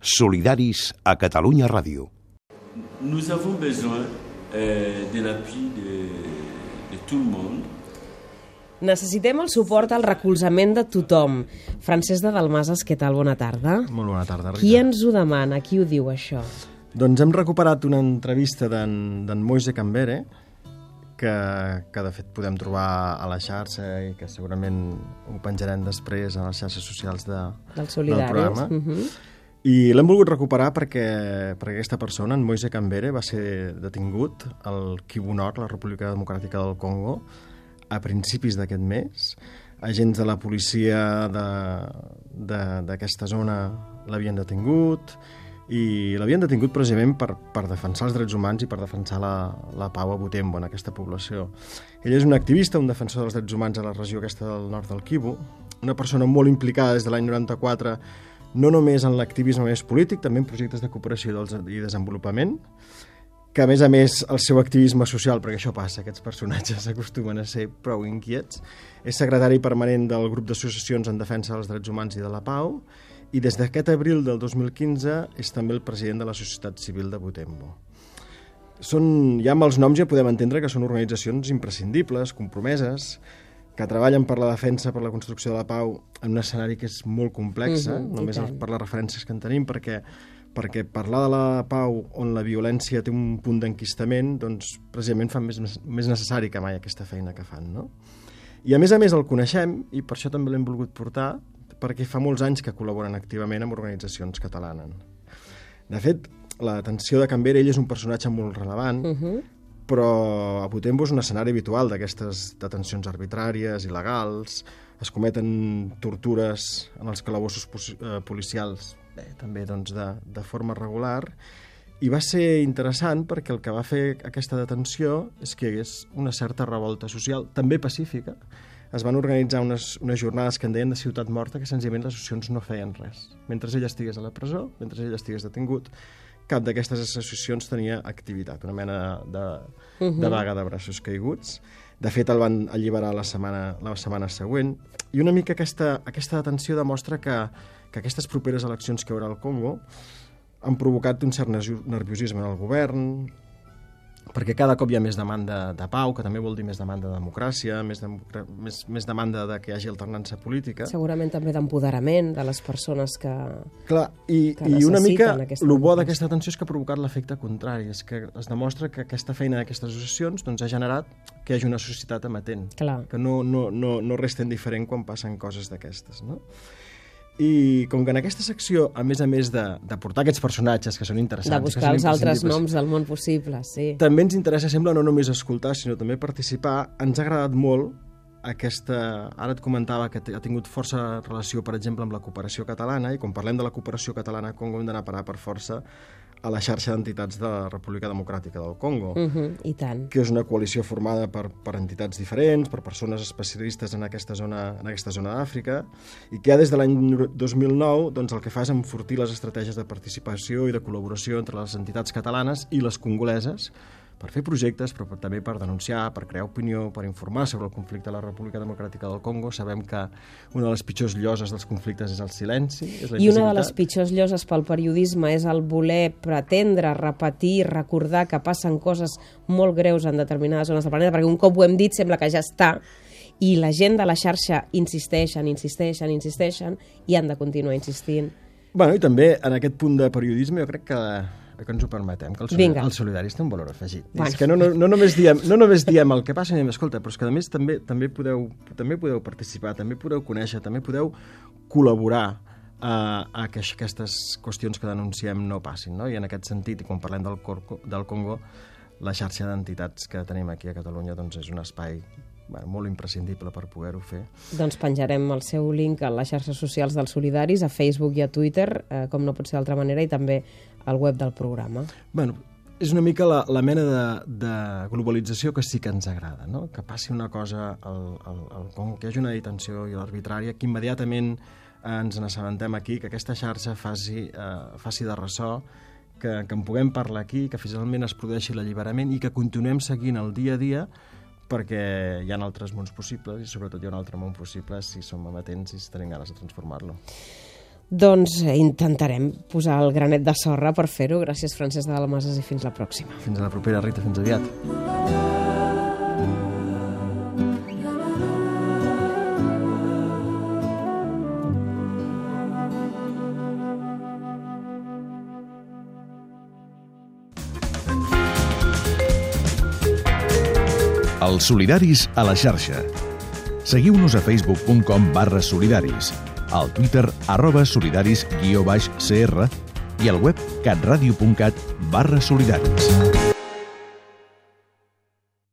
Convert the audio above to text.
Solidaris a Catalunya Ràdio. Nous avons besoin euh, de l'appui de, de tout le monde. Necessitem el suport al recolzament de tothom. Francesc de Dalmases, què tal? Bona tarda. Molt bona tarda, Rita. Qui ens ho demana? Qui ho diu, això? Doncs hem recuperat una entrevista d'en Moise Cambere, que, que de fet podem trobar a la xarxa i que segurament ho penjarem després a les xarxes socials de, Del Solidaris. del programa. Uh -huh. I l'hem volgut recuperar perquè, perquè aquesta persona, en Moise Cambere, va ser detingut al Kivu Nord, la República Democràtica del Congo, a principis d'aquest mes. Agents de la policia d'aquesta zona l'havien detingut i l'havien detingut precisament per, per defensar els drets humans i per defensar la, la pau a Butembo, en aquesta població. Ell és un activista, un defensor dels drets humans a la regió aquesta del nord del Kivu, una persona molt implicada des de l'any 94 no només en l'activisme més polític, també en projectes de cooperació i desenvolupament, que a més a més el seu activisme social, perquè això passa, aquests personatges acostumen a ser prou inquiets, és secretari permanent del grup d'associacions en defensa dels drets humans i de la pau, i des d'aquest abril del 2015 és també el president de la Societat Civil de Butembo. Són, ja amb els noms ja podem entendre que són organitzacions imprescindibles, compromeses, que treballen per la defensa, per la construcció de la pau en un escenari que és molt complex, uh -huh, només per les referències que en tenim, perquè, perquè parlar de la pau on la violència té un punt d'enquistament, doncs precisament fa més, més necessari que mai aquesta feina que fan, no? I a més a més el coneixem, i per això també l'hem volgut portar, perquè fa molts anys que col·laboren activament amb organitzacions catalanes. De fet, la detenció de Canberra, ell és un personatge molt relevant, uh -huh però a Butembo és un escenari habitual d'aquestes detencions arbitràries, il·legals, es cometen tortures en els calabossos policials, bé, també doncs, de, de forma regular, i va ser interessant perquè el que va fer aquesta detenció és que hi hagués una certa revolta social, també pacífica. Es van organitzar unes, unes jornades que en deien de ciutat morta, que senzillament les associacions no feien res. Mentre ell estigués a la presó, mentre ell estigués detingut, cap d'aquestes associacions tenia activitat, una mena de, uh -huh. de vaga de braços caiguts. De fet, el van alliberar la setmana, la setmana següent. I una mica aquesta, aquesta detenció demostra que, que aquestes properes eleccions que hi haurà al Congo han provocat un cert nerviosisme en el govern, perquè cada cop hi ha més demanda de pau, que també vol dir més demanda de democràcia, més, de, més, més demanda de que hi hagi alternança política. Segurament també d'empoderament de les persones que Clar, i, que i una mica el bo d'aquesta atenció és que ha provocat l'efecte contrari, és que es demostra que aquesta feina d'aquestes associacions doncs, ha generat que hi hagi una societat amatent, Clar. que no, no, no, no resten diferent quan passen coses d'aquestes, no? I com que en aquesta secció, a més a més de, de portar aquests personatges que són interessants... De buscar els altres noms del món possible, sí. També ens interessa, sembla, no només escoltar, sinó també participar. Ens ha agradat molt aquesta... Ara et comentava que ha tingut força relació, per exemple, amb la cooperació catalana, i quan parlem de la cooperació catalana a Congo hem d'anar a parar per força a la xarxa d'entitats de la República Democràtica del Congo, uh -huh, i tant. que és una coalició formada per, per entitats diferents, per persones especialistes en aquesta zona en aquesta zona d'Àfrica, i que ja des de l'any 2009 doncs, el que fa és enfortir les estratègies de participació i de col·laboració entre les entitats catalanes i les congoleses per fer projectes, però també per denunciar, per crear opinió, per informar sobre el conflicte a la República Democràtica del Congo. Sabem que una de les pitjors lloses dels conflictes és el silenci, és la I una de les pitjors lloses pel periodisme és el voler pretendre, repetir, recordar que passen coses molt greus en determinades zones del planeta, perquè un cop ho hem dit sembla que ja està, i la gent de la xarxa insisteixen, insisteixen, insisteixen, i han de continuar insistint. Bueno, i també en aquest punt de periodisme jo crec que que ens ho permetem, que el, solidari, Vinga. el solidaris té un valor afegit. Bueno. És que no, no, no, només diem, no només diem el que passa, ni escolta, però és que a més també, també, podeu, també podeu participar, també podeu conèixer, també podeu col·laborar a, a que aquestes qüestions que denunciem no passin. No? I en aquest sentit, i quan parlem del, Corco, del Congo, la xarxa d'entitats que tenim aquí a Catalunya doncs és un espai bueno, molt imprescindible per poder-ho fer. Doncs penjarem el seu link a les xarxes socials dels Solidaris, a Facebook i a Twitter, eh, com no pot ser d'altra manera, i també al web del programa. Bueno, és una mica la, la mena de, de globalització que sí que ens agrada, no? que passi una cosa al, al, al Congo, que hi hagi una detenció i l'arbitrària, que immediatament eh, ens n'assabentem aquí, que aquesta xarxa faci, eh, faci de ressò, que, que en puguem parlar aquí, que finalment es produeixi l'alliberament i que continuem seguint el dia a dia perquè hi ha altres mons possibles i sobretot hi ha un altre món possible si som amatents i si tenim ganes de transformar-lo. doncs eh, intentarem posar el granet de sorra per fer-ho. Gràcies, Francesc de Dalmases, i fins la pròxima. Fins a la propera, Rita, fins aviat. Els solidaris a la xarxa. Seguiu-nos a facebook.com barra solidaris, al twitter arroba solidaris guió baix CR i al web catradio.cat barra solidaris.